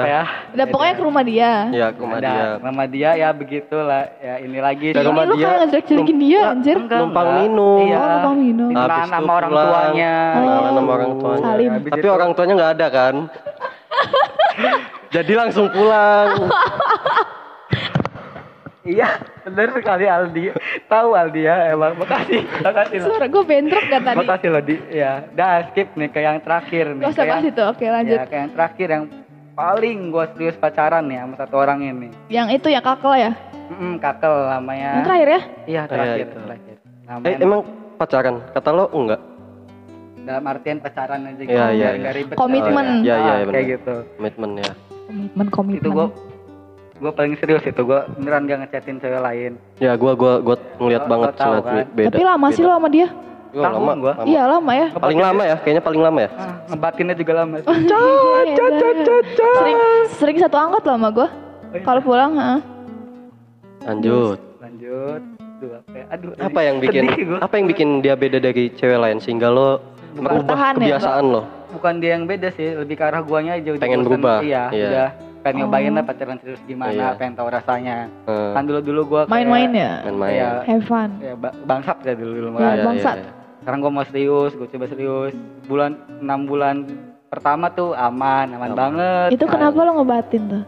ya Udah pokoknya ke rumah dia. Ya ke rumah dia. nama dia ya begitulah ya ini lagi Ke rumah lu dia, kayak ngejelek-jelekin dia anjir. Enggak, Numpang minum. iya Oh, numpang minum. Itu sama orang pulang. tuanya Kenalan sama orang Oh, tuanya. Tapi itu- orang tuanya nggak ada kan? Jadi langsung pulang. iya bener sekali Aldi tahu Aldi ya emang makasih makasih Suara gue bentrok gak tadi? makasih loh di ya dah skip nih ke yang terakhir nih Gak usah Ke bahas itu, oke lanjut. ya ke yang terakhir yang paling gue serius pacaran nih sama satu orang ini Yang itu yang kakel ya? Mm kakel namanya Yang terakhir ya? iya terakhir itu. terakhir Eh emang pacaran? Kata lo enggak? dalam artian pacaran aja gitu Iya, iya, biar iya. nggak ribet Komitmen. ya. Iya, iya, Ah, benar. kayak gitu Komitmen ya. Komitmen, komitmen. itu gue gue paling serius itu gue beneran gak ngechatin cewek lain Ya gua gua gua ngeliat Lo- banget lo tahu kan? beda. Tapi lama sih beda. lo sama dia? Gua Tahun lama, gua. lama. Iya lama ya. Paling lama ya, kayaknya paling lama ya. ah, ngebatinnya juga lama Oh, iya, Sering sering satu angkot lo sama gue. iya. Kalau pulang, heeh. Lanjut. lanjut Duh, apa ya? aduh Apa yang bikin gua. apa yang bikin dia beda dari cewek lain sehingga lo merubah Bertahan ya? kebiasaan lo? bukan dia yang beda sih lebih ke arah guanya aja udah Pengen berubah, iya, iya. udah pengen nyobain Oh. lah pacaran serius gimana Iya. pengen tahu rasanya Eh, kan dulu dulu gua Main-main ya? main-main. Iya. Have fun. ya ba- bangsat ya dulu dulu Iya, makanya. Sekarang gua mau serius gua coba serius bulan enam bulan pertama tuh aman aman Aman. banget Itu kenapa lo ngebatin tuh?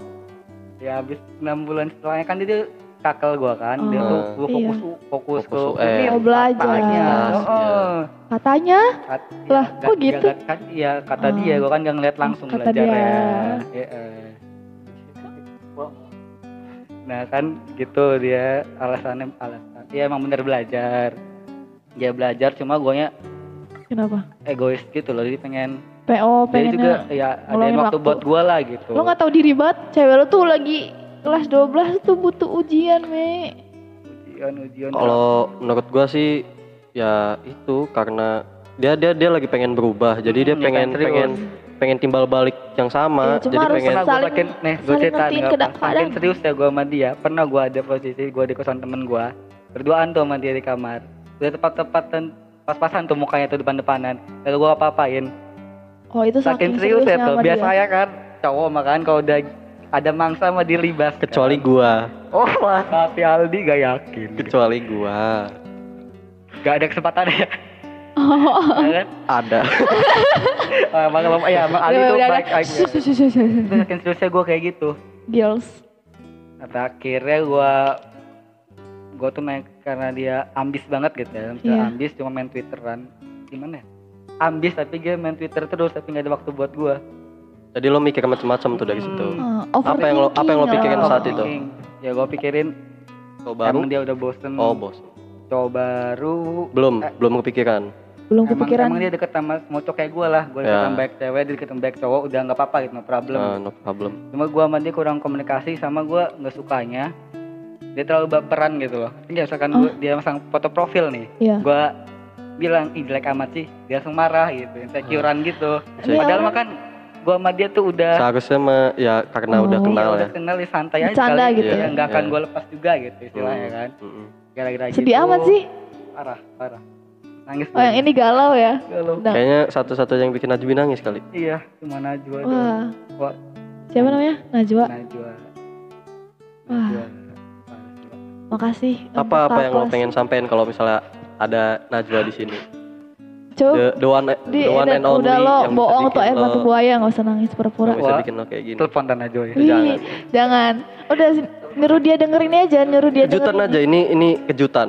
ya habis enam bulan setelahnya kan dia kakel gua kan dia Oh, tuh gua iya. fokus fokus, Fokus ke ini Oh, belajar. katanya. Oh, oh. Katanya? Kat- Lah, ya, kok gak- gitu? gak- kan, iya kata Oh. dia, gua kan gak ngeliat langsung Kata belajar dia. ya. Iya, eh. Nah kan gitu dia alasannya alasan. Dia emang bener belajar. Dia belajar cuma guanya Kenapa? egois gitu loh. Jadi pengen PO dia juga ya ada waktu waktu. buat gua lah gitu. Lo gak tahu diri banget, cewek lo tuh lagi kelas 12 tuh butuh ujian, Me. ujian ujian. Kalau menurut gua sih ya itu karena dia dia dia lagi pengen berubah. Jadi dia Hmm, ya pengen kan, serius. pengen pengen timbal balik yang sama. Cuma jadi harus pengen pernah gue saling- saking nih gue saling cerita nih saking serius ya gue sama dia pernah gue ada posisi gue di kosan temen gue berduaan tuh sama dia di kamar udah tepat-tepatan pas-pasan tuh mukanya tuh depan-depanan lalu gue apa-apain Oh, itu saking saking serius ya seriusnya tuh biasa dia. ya kan cowok makan kalau udah ada mangsa sama dilibas kan. kecuali gua. oh mas tapi Aldi gak yakin Kecuali gua. gak ada kesempatan ya Oh. Ya kan Ada. Ah, emang emang- ya emang Aldi Udah, tuh baik aja. Terus saking seriusnya gue kayak gitu Girls. Nah, akhirnya gua gua tuh main karena dia ambis banget gitu ya. Misalnya Iya. ambis cuma main Twitteran. Gimana ya? Ambis tapi dia main Twitter terus tapi nggak ada waktu buat gua. Jadi lo mikir macam-macam tuh dari situ. Hmm. Oh, Apa yang lo- apa yang lo pikirin saat itu? Ya gua pikirin Lo baru? emang dia udah bosen. Oh bos. Cowok baru. Belum Eh. belum kepikiran. Belum Emang, kepikiran. emang dia deket sama mocok kayak gua lah. Gua deket Ya. sama baik cewek, dia deket sama baik cowok udah nggak apa-apa gitu, no problem. Ah, no problem. Cuma gua sama dia kurang komunikasi sama gua nggak sukanya. Dia terlalu baperan gitu loh. Tinggal misalkan gua, dia masang foto profil nih. Iya. gua bilang ih jelek amat sih dia langsung marah gitu insecurean gitu Ini padahal orang- mah kan gua sama dia tuh udah Seharusnya mah ya karena Oh. udah ya, kenal udah ya. kenal ya santai aja Bercanda kali gitu ya ya. nggak akan Iya. gua lepas juga gitu istilahnya Hmm, kan mm-mm. gara-gara Sedih gitu, amat sih. parah parah nangis Oh, yang ini galau ya. Galau. Udah. Kayaknya satu-satu yang bikin Najmi nangis kali. iya cuma Najwa Wah. Wah, Siapa namanya? Najwa. Najwa Wah. Makasih. Apa apa yang lo pengen sampein kalau misalnya ada Najwa di sini? Coba The, the one, di, the one and only udah lo yang bohong tuh air lo- mata buaya nggak usah nangis pura-pura. bisa bikin lo kayak gini. telepon dan Najwa ya Jangan. jangan. Udah nyuruh dia dengerin aja, nyuruh dia Kejutan aja ini ini kejutan.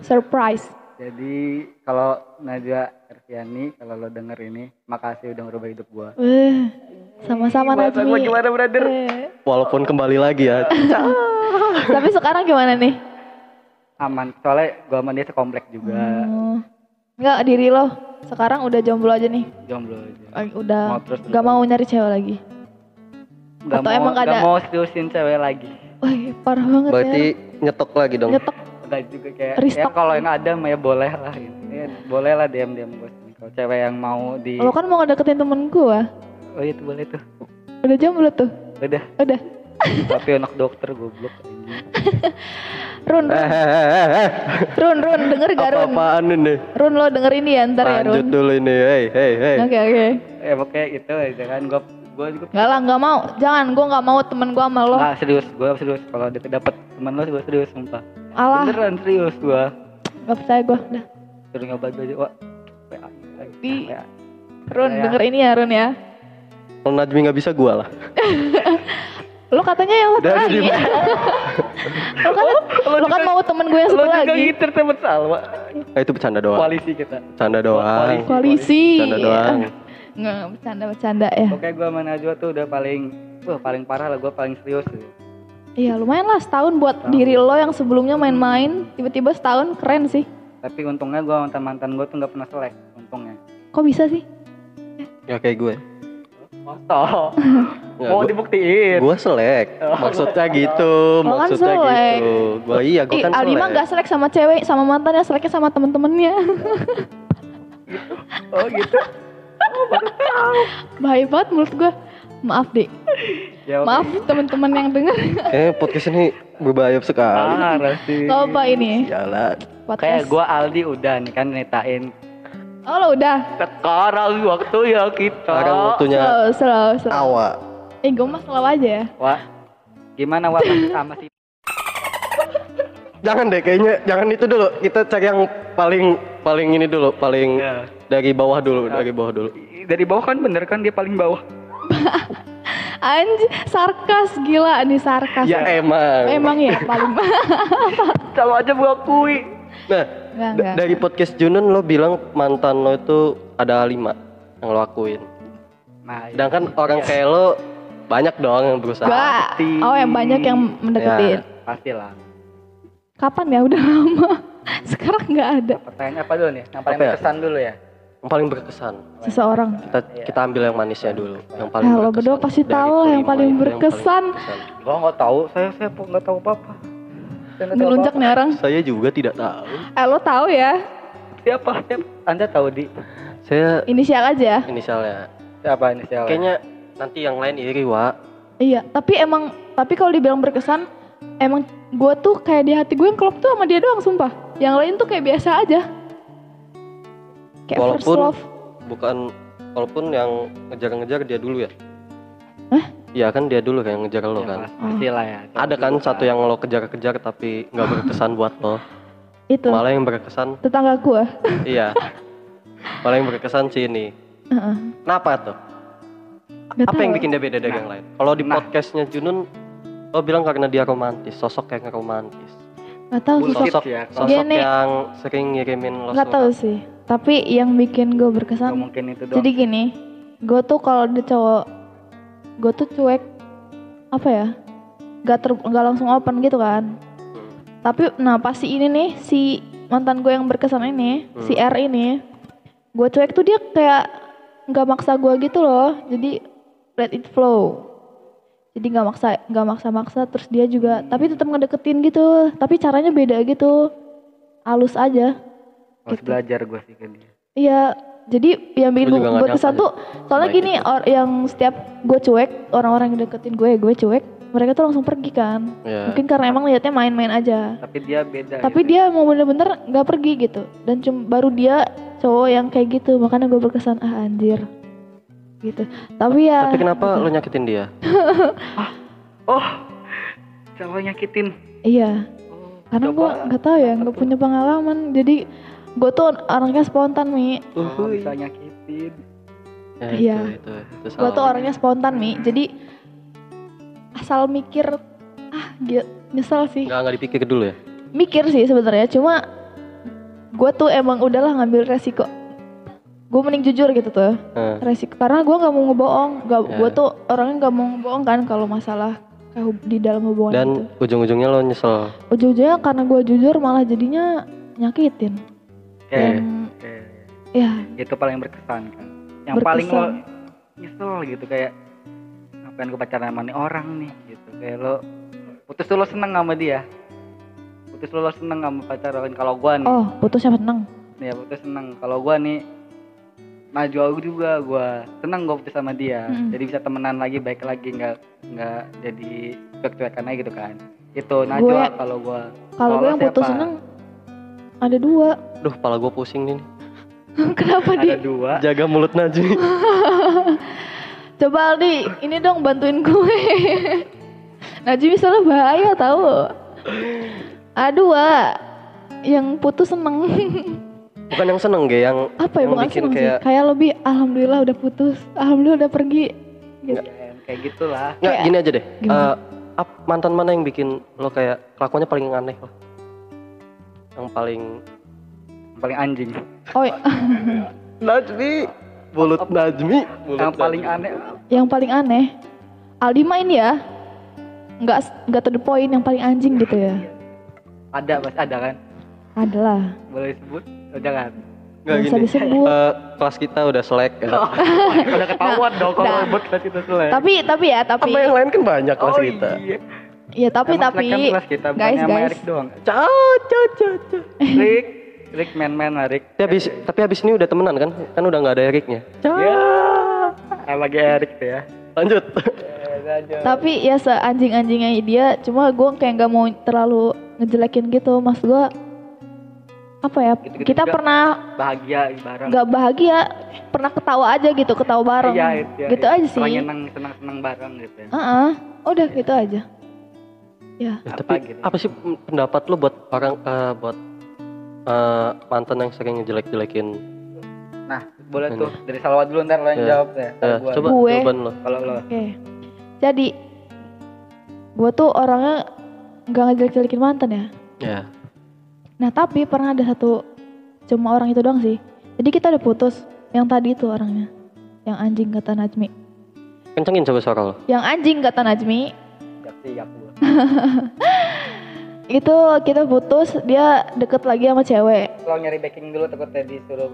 Surprise. jadi kalau Najwa Erviani kalau lo denger ini makasih udah ngerubah hidup gua Eh, sama-sama Najmi. gimana brother Eh, Walaupun kembali lagi ya. Tapi sekarang gimana nih? aman soalnya gua sama dia sekomplek juga Hmm. Enggak diri lo. Sekarang udah jomblo aja nih. jomblo aja Udah Mau terus gak mau nyari cewek lagi. Gak Atau mau, emang gak gak ada? mau seriusin cewek lagi Wih, parah banget Berarti ya. nyetok lagi dong. Nyetok. Gak juga kayak Restock. ya kalau yang ada mah ya boleh lah gitu. ya, boleh lah diam diam gue kalau cewek yang mau di Lo kan mau ngedeketin temen gua. oh iya tuh boleh tuh Udah jomblo tuh. udah Udah. Tapi anak dokter goblok. Run. Run, Run, denger gak Run? Apa-apaan ini? Run lo denger ini ya ntar ya Lanjut Run. dulu ini. Hey, hey, hey. Oke oke. ya pokoknya itu aja kan gue Gue juga Enggak lah, enggak mau. Jangan, gua enggak mau temen gua sama lo. Nggak serius, gue serius. Kalau dia dapet teman lo, gue serius, sumpah. Alah, Beneran serius gue. enggak percaya gua. Udah. Suruh nyoba gue aja, wah. WA, Di-. Run, Ya. denger ini ya, Run ya. Kalau Najmi nggak bisa gua lah. Lo katanya yang satu Dari lagi. di- lo kan, lo kan mau temen gue yang Lo satu juga lagi. ngiter sama Salwa. Ah, itu bercanda doang. Koalisi kita. Bercanda doang. Koalisi. Koalisi. Bercanda doang. Nggak, bercanda-bercanda ya. Pokoknya gue sama Najwa tuh udah paling, wah paling parah lah, gue paling serius. Iya lumayan lah setahun buat Setahun. diri lo yang sebelumnya main-main tiba-tiba setahun keren sih. Tapi untungnya gue mantan mantan gue tuh nggak pernah selek, untungnya. Kok bisa sih? Ya kayak gue. Masa? Nggak, Mau gua- dibuktiin? Gua selek. Oh. Maksudnya gitu, kan maksudnya selek. gitu. Gua iya, gua Ih, kan Aldi mah gak selek sama cewek, sama mantannya, seleknya sama temen-temennya. Oh gitu. Bahaya banget menurut gue. Maaf deh, Ya, oke. maaf temen-temen yang denger. Eh, podcast ini berbahaya sekali. Gak apa ini, Jalan. Kayak gue Aldi udah nih kan neritain. Oh lo udah, Sekarang waktu ya kita. Sekarang waktunya slow, slow, slow. awak. Eh gue mah slow aja ya. Wah, gimana Wah masih sama sih? Jangan deh, kayaknya jangan itu dulu. Kita cari yang paling paling ini dulu, paling Ya. dari bawah dulu, dari bawah dulu. Dari bawah kan bener kan dia paling bawah. Anj, sarkas gila nih sarkas. Ya emang. Emang ya paling Sama aja gua akui. Nah, Enggak, da- enggak. dari podcast Junun lo bilang mantan lo itu ada lima yang lo akuin. Nah, iya. Sedangkan orang kayak lo banyak dong yang berusaha. Gua, oh yang banyak yang mendeketin. pastilah. Kapan ya? Udah lama. Sekarang nggak ada Pertanyaan apa dulu nih? Yang paling Apa ya? berkesan dulu ya. Yang paling berkesan. seseorang. Kita kita ambil yang manisnya dulu. Yang paling Ya, lo berkesan. berdua pasti tahu lah yang paling berkesan. Gua nggak tahu, saya saya pun nggak tahu apa-apa. Ngelunjak apa-apa. nih orang. Saya juga tidak tahu. Eh lo tahu ya? Siapa? Siapa? Anda tahu di Saya Inisial aja. inisialnya. siapa ini siapa? Kayaknya nanti yang lain iri, Wak. Iya, tapi emang tapi kalau dibilang berkesan, emang gue tuh kayak di hati gue yang klop tuh sama dia doang sumpah. Yang lain tuh kayak biasa aja. Kayak first Walaupun- love. Bukan walaupun yang ngejar-ngejar dia dulu ya. Hah? Iya kan dia dulu kayak ngejar lo Ya, kan. pasti lah ya. Ada kan satu yang lo kejar-kejar tapi nggak berkesan buat lo. Itu Malah yang berkesan, tetangga gue. iya. Malah yang berkesan sih ini. Heeh. Kenapa tuh? Gak Apa tahu. yang bikin dia beda dari Nah. yang lain? Kalau di Nah. podcastnya Junun, lo bilang karena dia romantis, sosok yang romantis. Gak tahu Bullshit sosok. Sosok, ya, sosok Gini. yang sering ngirimin lo Gak tahu sih. Tapi yang bikin gue berkesan. mungkin itu doang. Jadi gini, gue tuh kalau ada cowok, gue tuh cuek. Apa ya? Gak ter, gak langsung open gitu kan. Tapi nah pasti ini nih si mantan gue yang berkesan ini, si R ini, gue cuek tuh dia kayak nggak maksa gue gitu loh. Jadi let it flow. Jadi nggak maksa, nggak maksa-maksa. Terus dia juga, tapi tetap ngedeketin gitu. Tapi caranya beda gitu, halus aja. Harus gitu. belajar gua sih ke dia. Iya, jadi yang bikin nggak berkesan tuh soalnya Baik gini itu. or, yang setiap gue cuek orang-orang yang deketin gue gue cuek mereka tuh langsung pergi kan Ya. mungkin karena emang liatnya main-main aja Tapi dia beda. tapi gitu. dia mau bener-bener nggak pergi gitu dan cuma baru dia cowok yang kayak gitu makanya gue berkesan ah anjir gitu tapi ya Tapi kenapa gitu. lo nyakitin dia? Oh, coba nyakitin. iya Oh, karena gue nggak tahu ya nggak punya pengalaman jadi gue tuh orangnya spontan mi. Oh, bisa nyakitin. Ya, Iya. Itu, itu, itu gue tuh orangnya spontan mi. Jadi asal mikir ah nyesel sih. Nggak nggak dipikir dulu ya. mikir sih sebenarnya cuma gue tuh emang udahlah ngambil resiko. Gue mending jujur gitu tuh Nah, resiko. Karena gue nggak mau ngebohong. Nggak Ya. gue tuh orangnya nggak mau ngebohong kan kalau masalah di dalam hubungan dan itu ujung-ujungnya lo nyesel. ujung-ujungnya karena gue jujur malah jadinya nyakitin Oke. dan Oke. ya Itu paling berkesan kan. Yang paling lo Berkesan. nyesel gitu kayak ngapain gue pacaran sama nih orang nih gitu. Kayak lo putus tuh lo seneng sama dia. Putus lo seneng sama pacaran kalau gua nih. oh putus siapa seneng Nih ya putus seneng. Kalau gua nih maju aku juga gua seneng gua putus sama dia. Mm. Jadi bisa temenan lagi baik lagi nggak nggak jadi cuek-cuekan aja gitu kan. Itu Najwa Gue- kalau gua. kalau gue yang putus seneng ada dua Duh, kepala gue pusing nih. kenapa di Ada dua. Jaga mulut Najmi. Coba Aldi, ini dong bantuin gue. Najmi soalnya bahaya tahu. Aduh, Wak. Yang putus seneng. Bukan yang seneng Ge, yang Apa ya yang bukan bikin seneng kayak sih. Kayak lebih alhamdulillah udah putus. Alhamdulillah udah pergi. Gitu. Ya, kayak gitulah Nggak, Kayak- gini aja deh. Gimana? Eh, ap- mantan mana yang bikin lo kayak kelakuannya paling aneh lo? Yang paling paling anjing Oh, iya. Najmi, mulut Najmi, mulut yang paling Najmi. aneh yang paling aneh. Aldi main ya. Nggak nggak to the point yang paling anjing gitu ya. ada mas ada kan Adalah. boleh sebut oh, jangan usah gini. disebut. Eh, kelas kita udah selek. ya. udah ketahuan dong kalau nah. sebut kelas kita selesai Tapi tapi ya tapi Apa yang lain kan banyak kelas oh, kita. iya. ya tapi Emang tapi selek kan kelas kita guys guys doang ciao, ciao, ciao. Rick Rick man man lah Rick. Tapi habis, tapi habis ini udah temenan kan? Kan udah nggak ada Eriknya. ya. Lagi Erik tuh ya. Lanjut. tapi ya seanjing anjingnya dia cuma gue kayak nggak mau terlalu ngejelekin gitu. Mas gue apa ya Gitu-gitu kita juga. pernah bahagia bareng. nggak bahagia pernah ketawa aja gitu ketawa bareng. Iya, itu ya, gitu iya. aja sih. Senang senang senang bareng gitu ya. Heeh, udah gitu aja. Ya. Ya, Apa tapi gitu? apa sih pendapat lu buat orang eh, buat eh, mantan yang sering ngejelek-jelekin? nah boleh Ini. tuh dari Salwa dulu ntar lo yang Ya. jawab ya Ya, gua. coba Gue. jawaban lo. kalau lo oke jadi gue tuh orangnya nggak ngejelek-jelekin mantan ya Ya. nah tapi pernah ada satu cuma orang itu doang sih jadi kita udah putus yang tadi itu orangnya yang anjing kata Najmi Kencengin coba suara lo. yang anjing kata Najmi siap gua itu kita putus dia deket lagi sama cewek. Lo nyari backing dulu takutnya disuruh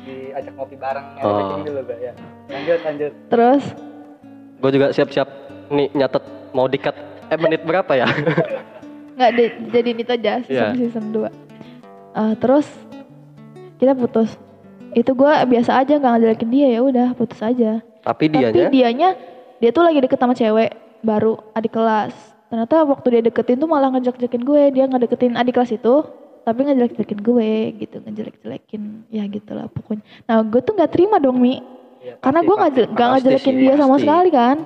diajak ngopi bareng nyari Oh. backing dulu gak ya. Lanjut lanjut. Terus? Gue juga siap-siap nih nyatet mau dikat eh menit berapa ya? nggak di- jadi itu aja season Iya. season 2 Eh, terus? Kita putus. Itu gue biasa aja nggak ngejelekin dia ya udah putus aja. Tapi tapi dianya dianya dia tuh lagi deket sama cewek baru adik kelas ternyata waktu dia deketin tuh malah ngejek-jekin gue. Dia nggak deketin adik kelas itu tapi ngejelek-jelekin gue gitu. Ngejelek-jelekin ya gitulah pokoknya. Nah gue tuh nggak terima dong mi. Ya, karena gue nggak nggak ngejelekin dia sama pasti. sekali kan.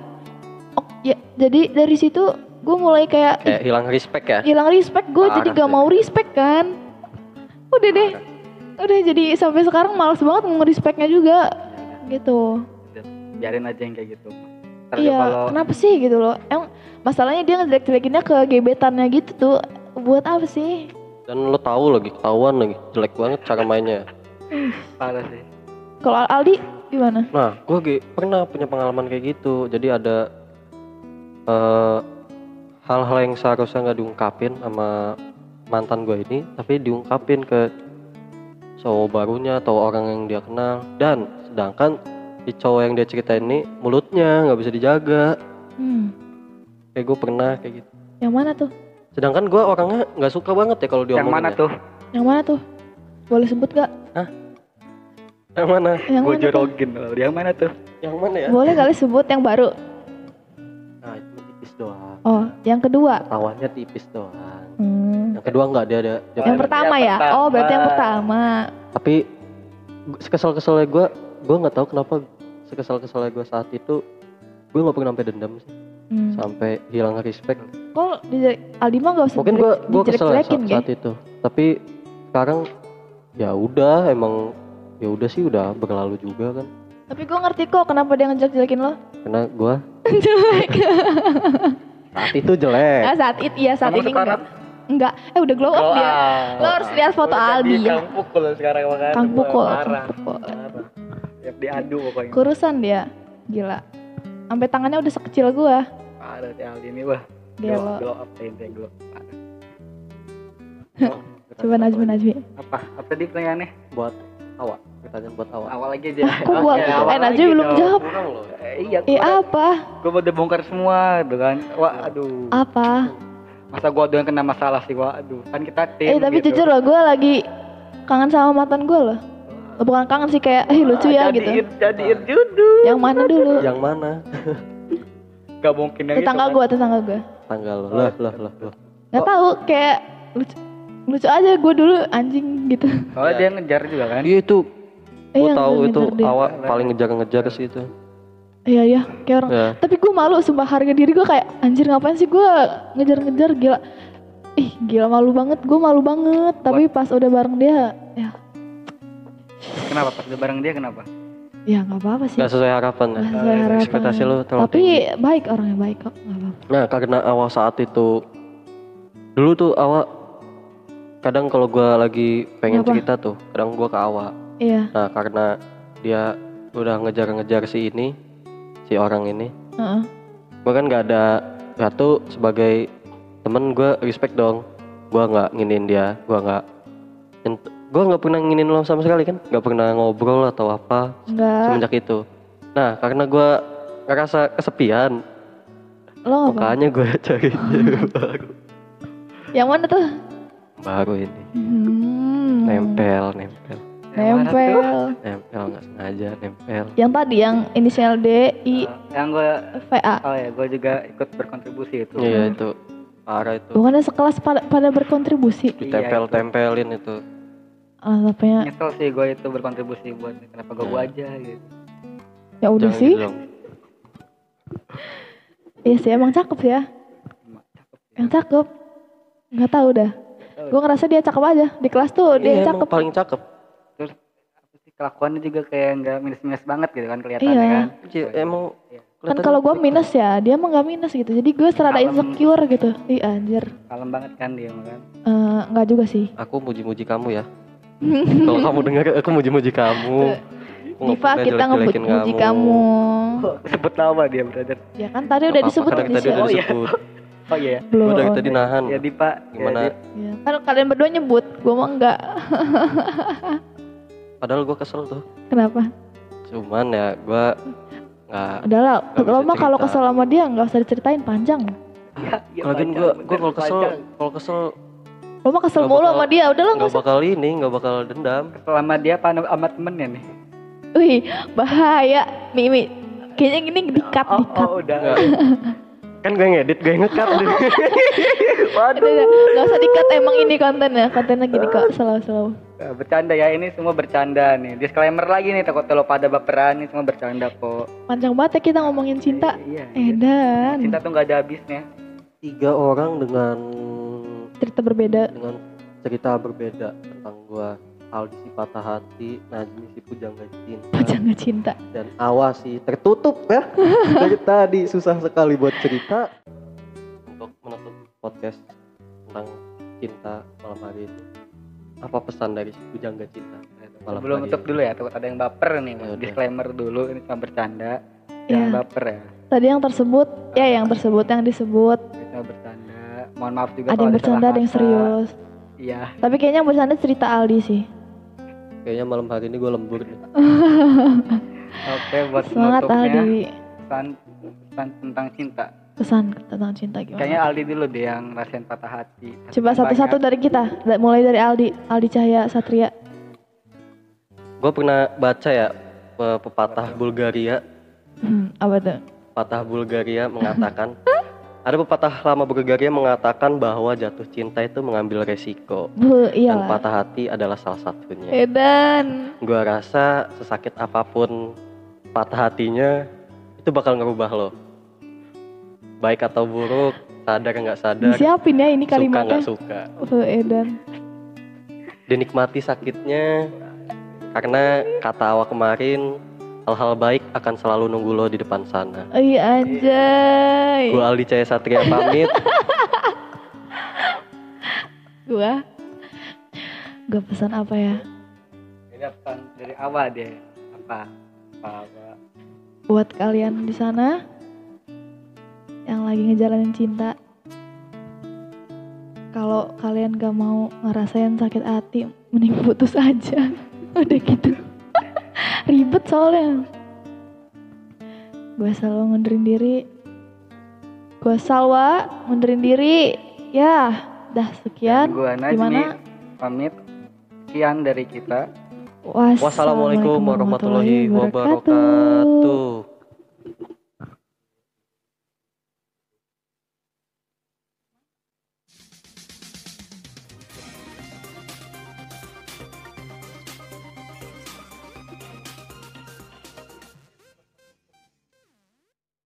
Oh ya jadi dari situ gue mulai kayak kayak hilang respect ya? hilang respect. Gue jadi gak mau respect kan. Udah deh. Udah jadi sampai sekarang males banget mau respectnya juga gitu. Biarin aja yang kayak gitu. Ntar iya kalau kenapa sih gitu loh. Emang masalahnya dia ngejelek-jelekinnya ke gebetannya gitu tuh buat apa sih Dan lo tahu lagi ketahuan lagi jelek banget cara mainnya. parah sih kalau Aldi gimana Nah, gue pernah punya pengalaman kayak gitu. Jadi ada eh, hal-hal yang seharusnya nggak diungkapin sama mantan gue ini, tapi diungkapin ke cowok barunya atau orang yang dia kenal. Dan sedangkan si cowok yang dia ceritain ini mulutnya nggak bisa dijaga. hmm. Kayak gue pernah kayak gitu. yang mana tuh Sedangkan gue orangnya nggak suka banget ya kalau diomongin. yang mana ya. tuh yang mana tuh boleh sebut gak Yang mana? yang gue tuh? jorogin lo yang mana tuh Yang mana ya? boleh kali sebut yang baru Nah, itu tipis doang. oh yang kedua Tawannya tipis doang. hmm. Yang kedua nggak dia ada. dia yang Yang pertama ya pertama. oh berarti yang pertama tapi sekesal-kesalnya gue gue nggak tahu kenapa sekesal-kesalnya gue saat itu gue nggak pernah sampai dendam sih hmm. sampai hilang respect kok di Aldi mah gak usah mungkin gue gue kesel ya dijelek-jelekin, saat, itu tapi sekarang ya udah emang ya udah sih udah berlalu juga kan Tapi gue ngerti kok kenapa dia ngejelek-jelekin lo. karena gue Jelek. saat itu jelek ah, saat itu iya saat Emang ini sekarang? enggak. Enggak. Eh udah glow up dia. Lo harus lihat foto Aldi ya. Kang pukul sekarang makanya Kang gua pukul, kang pukul. Tiap diadu pokoknya. Kurusan dia. Gila. Sampai tangannya udah sekecil gua. Parah si Aldi ini wah. Dia Glow, lo. glow up intinya glow. Parah. Oh, Coba Najmi Najmi. Apa? Apa tadi pertanyaannya? buat awak pertanyaan buat awak Awal lagi aja. Kok gua Oke, awal eh Najmi belum dong. jawab. kurang loh Eh, iya, Eh apa? gua udah bongkar semua gitu kan. Wah, aduh. Apa? Masa gua doang kena masalah sih, wah, aduh. Kan kita tim Eh tapi gitu. jujur loh gue lagi kangen sama mantan gue loh. Bukan kangen sih kayak eh lucu ya gitu. Jadiin, jadiin judul. Yang mana dulu? yang mana Gak mungkin yang Tetangga itu, gue, tetangga gue. tanggal lo lah lah lah lah Gak tahu kayak lucu lucu aja gue dulu anjing gitu. Kan. Soalnya dia ngejar juga kan. iya itu Eh, gue tahu itu dia. awak paling ngejar-ngejar sih itu Iya iya kayak orang. Ya. Tapi gue malu sumpah harga diri gue kayak anjir ngapain sih gue ngejar-ngejar gila. Ih gila malu banget gue malu banget. Tapi pas udah bareng dia ya Kenapa pas udah bareng dia kenapa? ya nggak apa-apa sih. Gak sesuai harapan ya. Nggak sesuai harapan. Ekspektasi lu terlalu Tapi tinggi. baik orangnya baik kok nggak apa-apa. Nah karena awal saat itu dulu tuh awal kadang kalau gua lagi pengen Kenapa? cerita tuh kadang gua ke awal. Iya. Nah karena dia udah ngejar-ngejar si ini si orang ini, heeh. gua kan nggak ada satu sebagai temen gua respect dong. Gua nggak nginin dia, gua nggak gua nggak pernah nginin lo sama sekali kan, nggak pernah ngobrol atau apa Enggak. semenjak itu. Nah karena gua ngerasa kesepian, Lo makanya gua cari cewek baru. Yang mana tuh? baru ini Hmm. nempel nempel Yang mana tuh? Nempel. nempel nggak sengaja nempel Yang tadi yang inisial D I Eh, yang gue V A. oh ya gue juga ikut berkontribusi itu iya itu parah itu Bukannya sekelas pada, pada berkontribusi. ditempel tempelin itu Alah, tapanya nyesel sih gue itu berkontribusi buat kenapa gue gue aja gitu ya udah Jangan sih. gitu. Iya sih emang cakep sih ya. Cakep ya. Yang cakep. Nggak tahu dah. Gue ngerasa dia cakep aja di kelas tuh dia Iya, emang cakep. paling cakep terus kelakuannya juga kayak nggak minus minus banget gitu kan kelihatannya Iya. kan Iya, emang Iya. Kan kelihatannya kalau gue minus ya, dia mah nggak minus gitu. Jadi gue serada Kalem. insecure gitu. Ih anjir. kalem banget kan dia kan Eh, nggak juga sih. aku muji-muji kamu ya kalau kamu dengar aku muji-muji kamu Diva kita ngebuji kamu. oh, sebut nama dia brother Ya kan tadi udah disebut tadi udah Oh, iya. disebut oh iya Belum. Gua dari tadi nahan ya Dipa gimana ya, Ya, kan kalian berdua nyebut, gue mah enggak. padahal gua kesel tuh Kenapa? cuman ya gua nggak Udah lah, lo mah kalau kesel sama dia nggak usah diceritain panjang. ya, ya, Lagian panjang, gua gua kalau kesel kalau kesel Lo mah kesel Nggak mulu bakal- sama dia, udah lah usah. bakal ini nggak bakal dendam selama dia panu sama temennya nih Wih, bahaya. Mimi, kayaknya gini di-cut, oh, di-cut. oh udah kan gue ngedit gue ngekat udah, Nggak usah di-cut, emang ini kontennya. Kontennya gini kok, selalu-selalu. Nah, bercanda ya ini semua bercanda nih disclaimer lagi nih takut lo pada baperan ini semua bercanda kok Panjang banget ya kita ngomongin cinta. iya, iya. Edan. cinta tuh nggak ada habisnya tiga orang dengan Cerita berbeda. dengan cerita berbeda tentang gua Aldi si patah hati Najmi si pujangga cinta Pujangga cinta. dan awas sih tertutup ya dari tadi susah sekali buat cerita untuk menutup podcast tentang cinta malam hari ini apa pesan dari si pujangga cinta malam belum nutup ini? dulu ya takut ada yang baper nih Ya disclaimer dulu ini cuma bercanda Iya. jangan baper ya Tadi yang tersebut, ya yang tersebut, yang disebut. cuma bercanda mohon maaf juga Ada yang bercanda, ada yang serius. iya Tapi kayaknya yang bercanda cerita Aldi sih. kayaknya malam hari ini gue lembur nih oke buat Semangat penutupnya Aldi. pesan pesan tentang cinta Pesan tentang cinta gimana? kayaknya Aldi dulu deh yang ngerasain patah hati Coba satu-satu dari kita. Mulai dari Aldi. Aldi Cahaya Satria. gue pernah baca ya pe- pepatah Bulgaria Hmm, apa tuh? pepatah Bulgaria mengatakan ada pepatah lama Bulgaria mengatakan bahwa jatuh cinta itu mengambil resiko Bu, dan iyalah. patah hati adalah salah satunya. Edan. Gua rasa sesakit apa pun patah hatinya itu bakal ngerubah lo. Baik atau buruk, sadar nggak sadar, Disiapin ya ini suka kalimatnya. nggak suka. Bu, Edan. Dinikmati sakitnya karena kata awak kemarin hal-hal baik akan selalu nunggu lo di depan sana. Iya anjay. Gua Aldi Cahaya Satria pamit. Gua. Gua pesan apa ya? ini pesan dari awal deh apa apa, apa. Buat kalian di sana yang lagi ngejalanin cinta. Kalau kalian gak mau ngerasain sakit hati, mending putus aja. Udah gitu. Ribet soalnya. Gue selalu ngundurin diri. Gue Salwa ngundurin diri. Ya, dah sekian. gua Najmi Gimana? pamit sekian dari kita Wassalamualaikum warahmatullahi wabarakatuh.